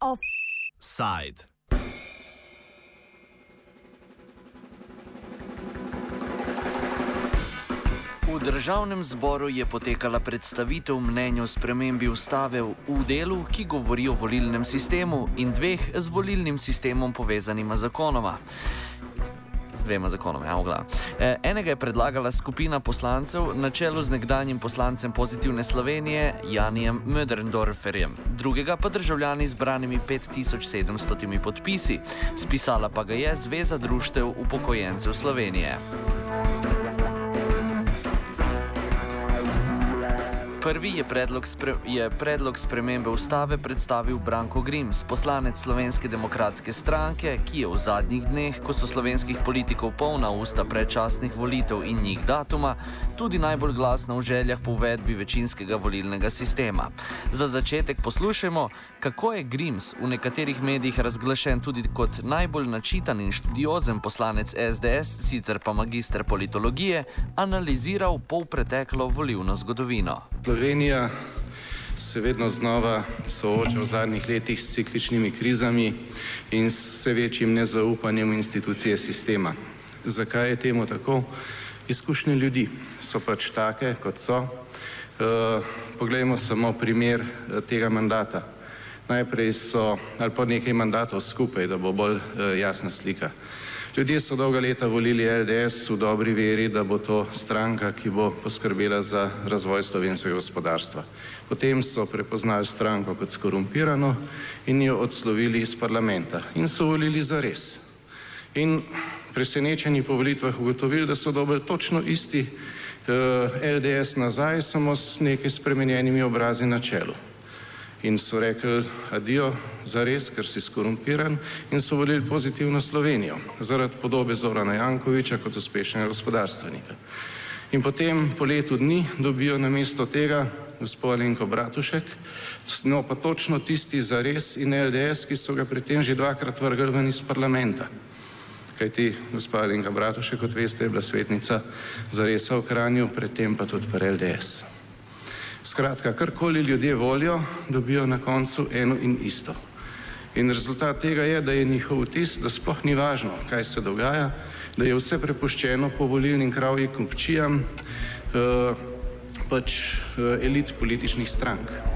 Offside. V državnem zboru je potekala predstavitev mnenja o spremembi ustave v delu, ki govori o volilnem sistemu in dveh z volilnim sistemom povezanima zakonoma. Z dvema zakonoma, ja, vgla. E, enega je predlagala skupina poslancev na čelu z nekdanjim poslancem Pozitivne Slovenije Janijem Möderndorferjem, drugega pa državljani zbranimi 5700 podpisi. Spisala pa ga je Zveza društev upokojencev Slovenije. Prvi je predlog, spre, je predlog spremembe ustave predstavil Branko Grims, poslanec Slovenske demokratske stranke, ki je v zadnjih dneh, ko so slovenskih politikov polna usta predčasnih volitev in njih datuma, tudi najbolj glasna v željah po uvedbi večinskega volilnega sistema. Za začetek poslušajmo, kako je Grims v nekaterih medijih razglašen tudi kot najbolj načitan in študiozen poslanec SDS, sicer pa magister politologije, analiziral polpreteklo volilno zgodovino. Slovenija se vedno znova sooča v zadnjih letih s cikličnimi krizami in s vse večjim nezaupanjem v institucije sistema. Zakaj je temu tako? Izkušnje ljudi so pač take, kot so. E, poglejmo samo primer eh, tega mandata. Najprej so, ali pa nekaj mandatov skupaj, da bo bolj e, jasna slika. Ljudje so dolga leta volili LDS v dobri veri, da bo to stranka, ki bo poskrbela za razvoj slovenskega gospodarstva. Potem so prepoznali stranko kot skorumpirano in jo odslovili iz parlamenta in so volili za res. In presenečeni po volitvah ugotovili, da so dobili točno isti eh, LDS nazaj, samo s nekaj spremenjenimi obrazi na čelu in so rekli adijo za res, ker si skorumpiran in so volili pozitivno Slovenijo zaradi podobe Zorana Jankoviča kot uspešnega gospodarstvenika. In potem po letu dni dobijo na mesto tega gospod Alenko Bratušek, no pa točno tisti za res in LDS, ki so ga pri tem že dvakrat vrgli ven iz parlamenta. Kaj ti, gospod Alenka Bratušek, kot veste, je bila svetnica za res v Kranju, predtem pa tudi pri LDS. Skratka, karkoli ljudje volijo, dobijo na koncu eno in isto. In rezultat tega je, da je njihov vtis, da sploh ni važno, kaj se dogaja, da je vse prepuščeno po volilnim kravjim kupčijam eh, pač eh, elit političnih strank.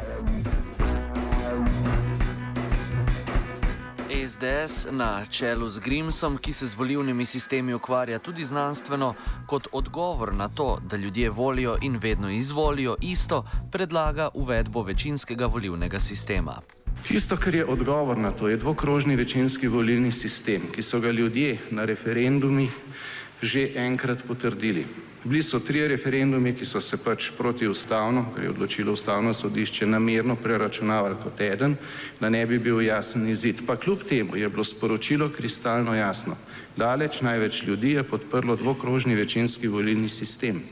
SDS na čelu z Grimsom, ki se z volivnimi sistemi ukvarja tudi znanstveno, kot odgovor na to, da ljudje volijo in vedno izvolijo isto, predlaga uvedbo večinskega volivnega sistema. Tisto, kar je odgovor na to, je dvokrožni večinski volilni sistem, ki so ga ljudje na referendumih že enkrat potrdili. Bili so tri referendumi, ki so se pač protiustavno, kar je odločilo ustavno sodišče, namerno preračunavali kot eden, da ne bi bil jasen izid. Pa kljub temu je bilo sporočilo kristalno jasno. Daleč največ ljudi je podprlo dvokrožni večinski volilni sistem.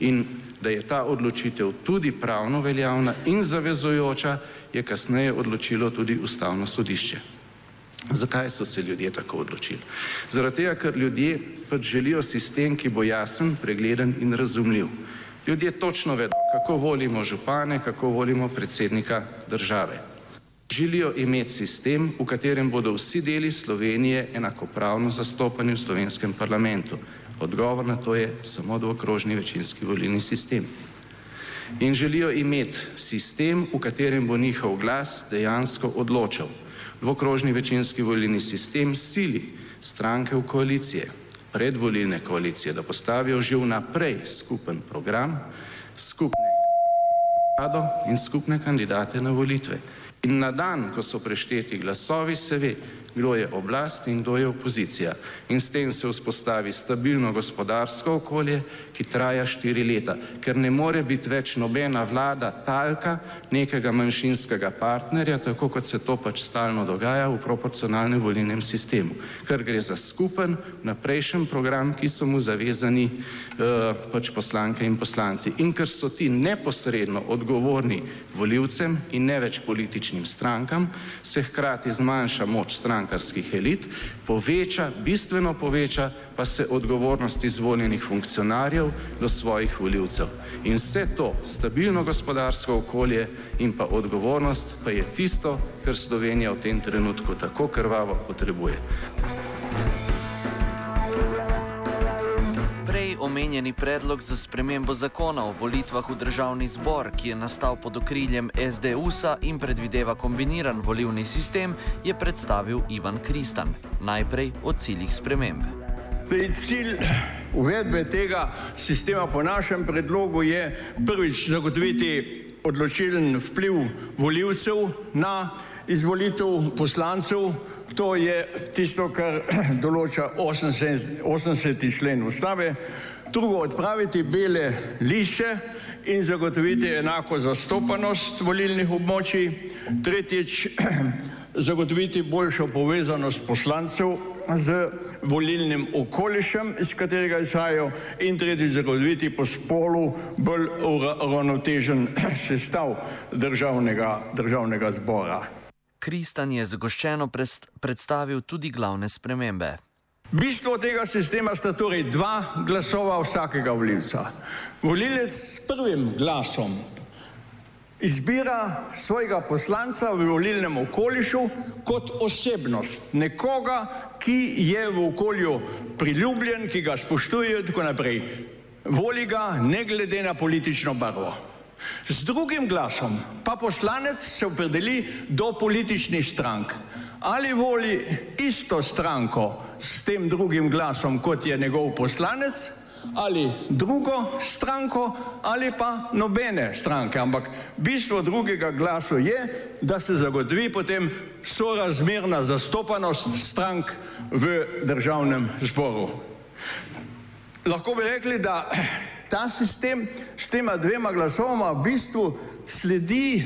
In da je ta odločitev tudi pravno veljavna in zavezojoča, je kasneje odločilo tudi ustavno sodišče. Zakaj so se ljudje tako odločili? Zaradi tega, ker ljudje pač želijo sistem, ki bo jasen, pregleden in razumljiv. Ljudje točno vedo, kako volimo župane, kako volimo predsednika države. Želijo imeti sistem, v katerem bodo vsi deli Slovenije enakopravno zastopani v slovenskem parlamentu. Odgovor na to je samo dvokrožni večinski volilni sistem. In želijo imeti sistem, v katerem bo njihov glas dejansko odločal dvokrožni večinski volilni sistem sili stranke v koalicije, predvolilne koalicije, da postavijo že vnaprej skupen program, skupne vlado in skupne kandidate na volitve. In na dan, ko so prešteti glasovi, se ve, kdo je oblast in kdo je opozicija. In s tem se vzpostavi stabilno gospodarsko okolje, ki traja štiri leta, ker ne more biti več nobena vlada talka nekega manjšinskega partnerja, tako kot se to pač stalno dogaja v proporcionalnem volilnem sistemu, ker gre za skupen naprejšen program, ki so mu zavezani uh, pač poslanke in poslanci. In ker so ti neposredno odgovorni voljivcem in ne več političnim strankam, se hkrati zmanjša moč strank strankarskih elit, poveča, bistveno poveča pa se odgovornost izvoljenih funkcionarjev do svojih voljivcev. In vse to, stabilno gospodarsko okolje in pa odgovornost, pa je tisto, kar Slovenija v tem trenutku tako krvavo potrebuje. Omenjeni predlog za spremembo zakona o volitvah v državni zbor, ki je nastal pod okriljem SDU-sa in predvideva kombiniran volivni sistem, je predstavil Ivan Kristan. Najprej o ciljih sprememb. Cilj uvedbe tega sistema po našem predlogu je prvič zagotoviti odločilen vpliv voljivcev na izvolitev poslancev. To je tisto, kar določa 80. 80. člen ustave. Drugo, odpraviti bele liše in zagotoviti enako zastopanost volilnih območij. Tretjič, zagotoviti boljšo povezanost poslancev z volilnim okolišem, iz katerega izhajajo. In tretjič, zagotoviti po spolu bolj uravnotežen sestav državnega, državnega zbora. Kristan je zagoščeno predstavil tudi glavne spremembe. Bistvo tega sistema sta torej dva glasova vsakega volilca. Volilec s prvim glasom izbira svojega poslanca v volilnem okolišu kot osebnost, nekoga, ki je v okolju priljubljen, ki ga spoštujejo in tako naprej. Voli ga ne glede na politično barvo. Z drugim glasom pa poslanec se opredeli do političnih strank. Ali voli isto stranko s tem drugim glasom, kot je njegov poslanec, ali drugo stranko, ali pa nobene stranke. Ampak bistvo drugega glasu je, da se zagotovi potem sorazmerna zastopanost strank v državnem zboru. Lahko bi rekli, da ta sistem s tema dvema glasovoma v bistvu sledi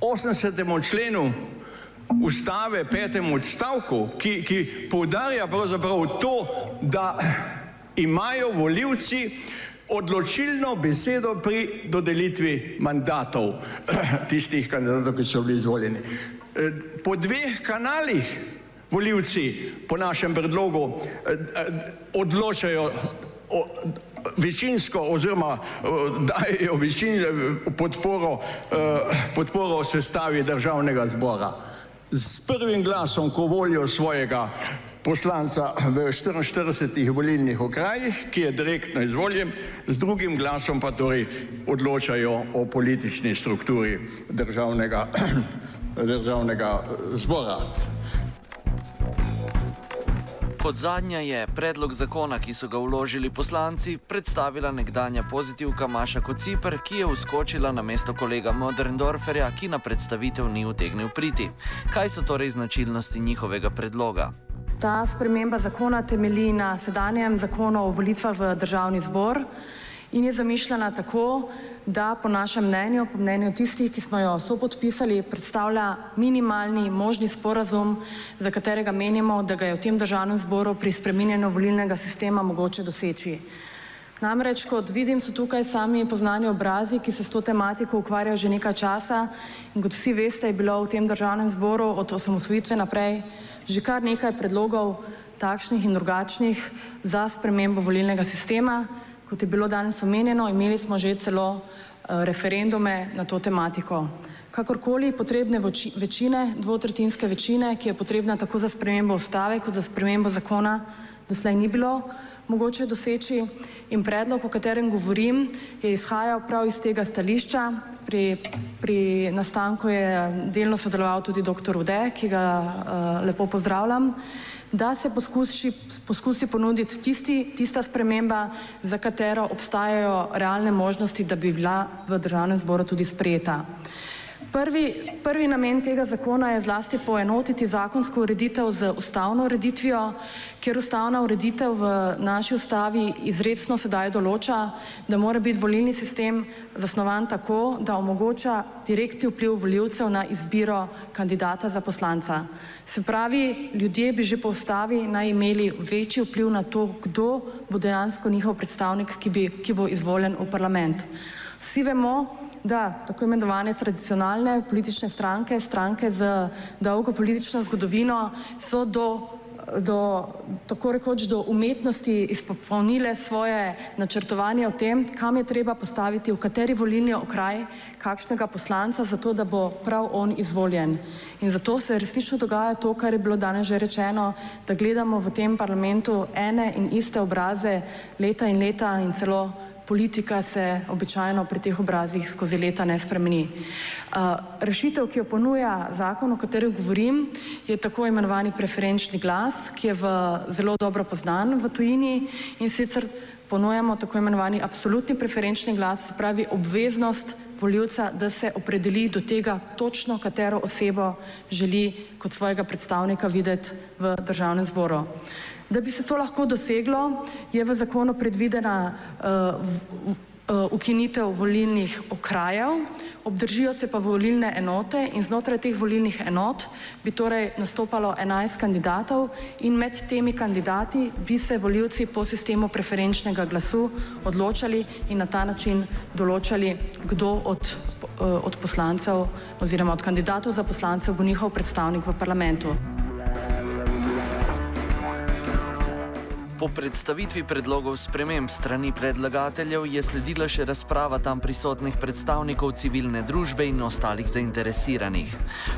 80. členu ustave, petem odstavku, ki, ki poudarja pravzaprav to, da imajo voljivci odločilno besedo pri dodelitvi mandatov tistih kandidatov, ki so bili izvoljeni. E, po dveh kanalih voljivci po našem predlogu e, e, odločajo o, večinsko oziroma dajo večin, podporo, podporo sestavi državnega zbora s prvim glasom, ko volijo svojega poslanca v 44 volilnih okrajih, ki je direktno izvoljen, z drugim glasom pa torej odločajo o politični strukturi državnega, državnega zbora. Kot zadnja je predlog zakona, ki so ga vložili poslanci, predstavila nekdanja pozitivka Maša Kocipr, ki je uskočila na mesto kolega Moderndorferja, ki na predstavitev ni utegnil priti. Kaj so torej značilnosti njihovega predloga? Ta sprememba zakona temelji na sedanjem zakonu o volitvah v državni zbor in je zamišljena tako, da po našem mnenju, po mnenju tistih, ki smo jo sopodpisali, predstavlja minimalni možni sporazum, za katerega menimo, da ga je v tem državnem zboru pri spreminjanju volilnega sistema mogoče doseči. Namreč, kot vidim, so tukaj sami poznani obrazi, ki se s to tematiko ukvarjajo že nekaj časa in kot vsi veste, je bilo v tem državnem zboru od osamosvojitve naprej že kar nekaj predlogov takšnih in drugačnih za spremembo volilnega sistema. Kot je bilo danes omenjeno, imeli smo že celo eh, referendume na to tematiko. Kakorkoli potrebne večine, dvotretinske večine, ki je potrebna tako za spremembo ustave kot za spremembo zakona, doslej ni bilo mogoče doseči in predlog, o katerem govorim, je izhajal prav iz tega stališča. Pri, pri nastanku je delno sodeloval tudi dr. Ude, ki ga uh, lepo pozdravljam da se poskusi, poskusi ponuditi tisti, tista sprememba, za katero obstajajo realne možnosti, da bi bila v državnem zboru tudi sprejeta. Prvi, prvi namen tega zakona je zlasti poenotiti zakonsko ureditev z ustavno ureditvijo, kjer ustavna ureditev v naši ustavi izredno sedaj določa, da mora biti volilni sistem zasnovan tako, da omogoča direktni vpliv voljivcev na izbiro kandidata za poslanca. Se pravi, ljudje bi že po ustavi naj imeli večji vpliv na to, kdo bo dejansko njihov predstavnik, ki, bi, ki bo izvoljen v parlament. Vsi vemo, da tako imenovane tradicionalne politične stranke, stranke z dolgo politično zgodovino, so do do, tako rekoč do umetnosti izpopolnile svoje načrtovanje o tem, kam je treba postaviti, v kateri volilni okraj, kakšnega poslanca, zato da bo prav on izvoljen. In zato se resnično dogaja to, kar je bilo danes že rečeno, da gledamo v tem parlamentu ene in iste obraze leta in leta in celo politika se običajno pri teh obrazih skozi leta ne spremeni. Rešitev, ki jo ponuja zakon, o katerem govorim, je tako imenovani preferenčni glas, ki je v zelo dobro poznan v tujini in sicer ponujamo tako imenovani absolutni preferenčni glas, se pravi obveznost voljivca, da se opredeli do tega točno, katero osebo želi kot svojega predstavnika videti v državnem zboru. Da bi se to lahko doseglo, je v zakonu predvidena uh, ukinitev volilnih okrajev, obdržijo se pa volilne enote in znotraj teh volilnih enot bi torej nastopalo 11 kandidatov in med temi kandidati bi se voljivci po sistemu preferenčnega glasu odločali in na ta način določali, kdo od, uh, od poslancev oziroma od kandidatov za poslancev bo njihov predstavnik v parlamentu. Po predstavitvi predlogov sprememb strani predlagateljev je sledila še razprava tam prisotnih predstavnikov civilne družbe in ostalih zainteresiranih.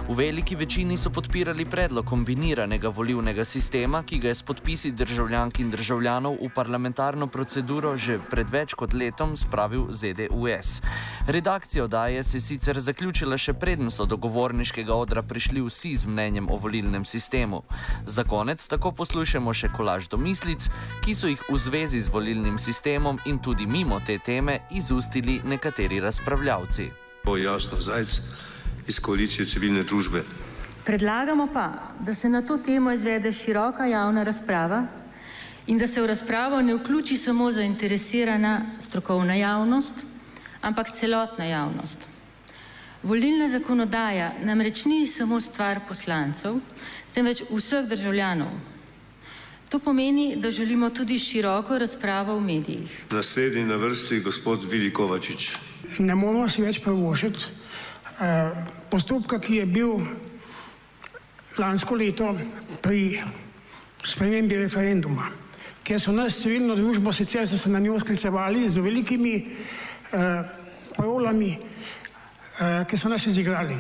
V veliki večini so podpirali predlog kombiniranega volivnega sistema, ki ga je s podpisi državljank in državljanov v parlamentarno proceduro že pred več kot letom spravil ZDUS. Redakcijo daje se sicer zaključila še predn so do govorniškega odra prišli vsi z mnenjem o volilnem sistemu. Za konec tako poslušamo še kolaž domislic, ki so jih v zvezi z volilnim sistemom in tudi mimo te teme izustili nekateri razpravljavci. To je jasno, zajec iz koalicije civilne družbe. Predlagamo pa, da se na to temo izvede široka javna razprava in da se v razpravo ne vključi samo zainteresirana strokovna javnost, ampak celotna javnost. Volilna zakonodaja namreč ni samo stvar poslancev, temveč vseh državljanov, To pomeni, da želimo tudi široko razpravo v medijih. Naslednji na vrsti je gospod Vili Kovačič. Ne moramo si več prvošiti eh, postopka, ki je bil lansko leto pri spremembi referenduma, ker so nas civilno družbo sicer se na njo sklicevali z velikimi eh, parolami, eh, ki so nas izigrali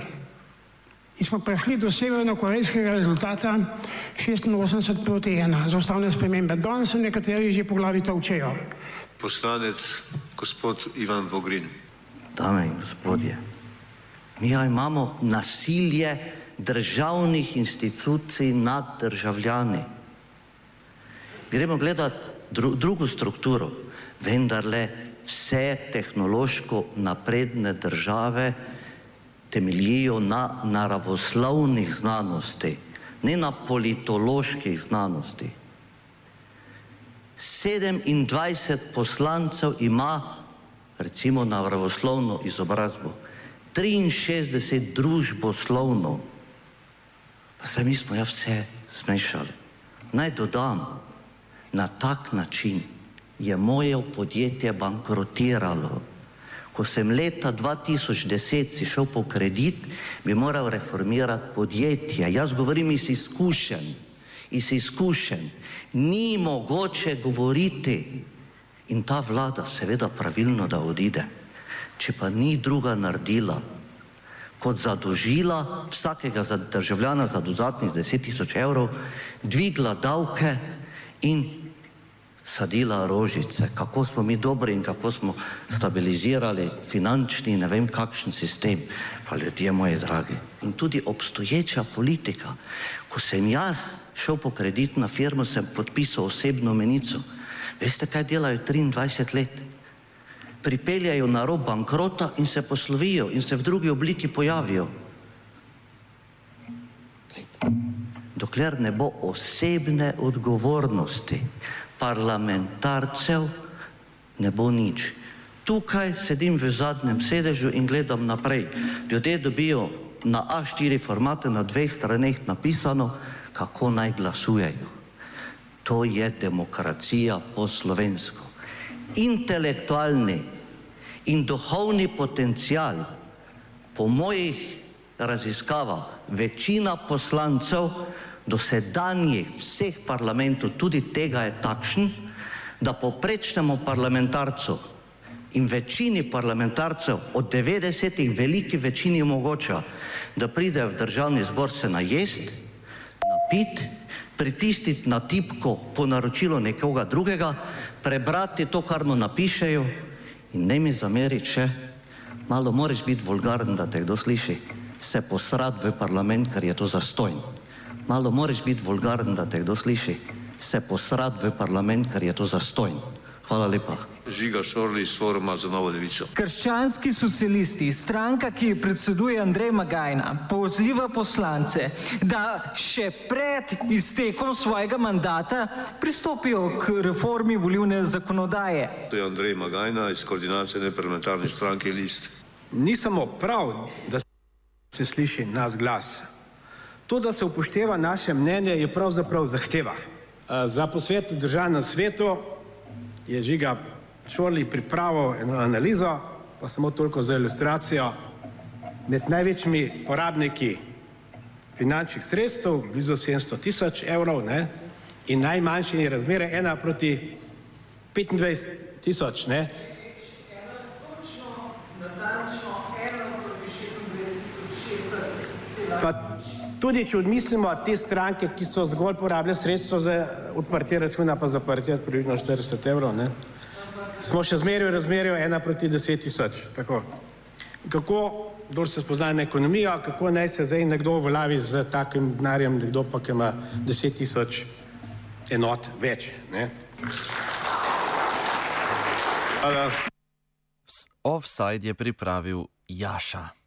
in smo prišli do severno-korejskega rezultata 86 proti 1 za ustavne spremembe. Danes se nekateri že po glavi to učejo. Poslanec gospod Ivan Vogrin. Dame in gospodje, mi imamo nasilje državnih institucij nad državljani. Gremo gledati dru drugo strukturo, vendarle vse tehnološko napredne države temeljijo na naravoslovnih znanosti, ne na politoloških znanosti. 27 poslancev ima recimo naravoslovno izobrazbo, 63 družboslovno, pa se mi smo ja vse smešali. Naj dodam, na tak način je moje podjetje bankrotiralo ko sem leta 2010 si šel po kredit, bi moral reformirati podjetje. Jaz govorim iz izkušenj, iz izkušenj. Ni mogoče govoriti in ta vlada seveda pravilno, da odide. Če pa ni druga naredila, kot zadožila vsakega državljana za dodatnih 10 tisoč evrov, dvigla davke in sadila rožice, kako smo mi dobri in kako smo stabilizirali finančni ne vem kakšen sistem, pa ljudje moji dragi. In tudi obstoječa politika, ko sem jaz šel po kredit na firmo, sem podpisal osebno menico. Veste, kaj delajo 23 let? Pripeljajo na rob bankrota in se poslovijo in se v drugi obliki pojavijo. Dokler ne bo osebne odgovornosti, parlamentarcev ne bo nič. Tukaj sedim v zadnjem sedežu in gledam naprej. Ljudje dobijo na A4 formate na dveh straneh napisano, kako naj glasujejo. To je demokracija po slovensko. Intelektualni in duhovni potencial, po mojih raziskavah, večina poslancev dosedanjih vseh parlamentov, tudi tega je takšen, da poprečnemu parlamentarcu in večini parlamentarcev od 90 veliki večini omogoča, da pride v državni zbor se najest, napit, pritisniti na tipko po naročilu nekoga drugega, prebrati to, kar mu napišejo in ne mi zameriti še, malo moraš biti vulgaren, da te kdo sliši, se posrati v parlament, ker je to zastojn. Malo moraš biti vulgaren, da te kdo sliši, se posrati v parlament, ker je to zastojn. Hvala lepa. Žiga Šorli iz foruma za novo levico. Krščanski socialisti, stranka, ki predseduje Andrej Magajna, poziva poslance, da še pred iztekom svojega mandata pristopijo k reformi volivne zakonodaje. To je Andrej Magajna iz koordinacije neparlamentarne stranke List. Ni samo prav, da se sliši nas glas. To, da se upošteva naše mnenje, je pravzaprav zahteva. Za posvet v državnem svetu je Žiga Šorli pripravil eno analizo, pa samo toliko za ilustracijo. Med največjimi porabniki finančnih sredstev, blizu 700 tisoč evrov, ne, in najmanjšimi razmere ena proti 25 tisoč, ne. Pa tudi, če odmislimo te stranke, ki so zgolj porabile sredstva za odprtje računa, pa zaprtje približno 40 evrov, ne, smo še zmeraj v razmerju ena proti deset tisoč, tako. Kako, kdor se spozna na ekonomijo, kako naj se zdaj nekdo uveljavi s takim denarjem, nekdo pa, ki ima deset tisoč enot več, ne. Offside je pripravil Jaša.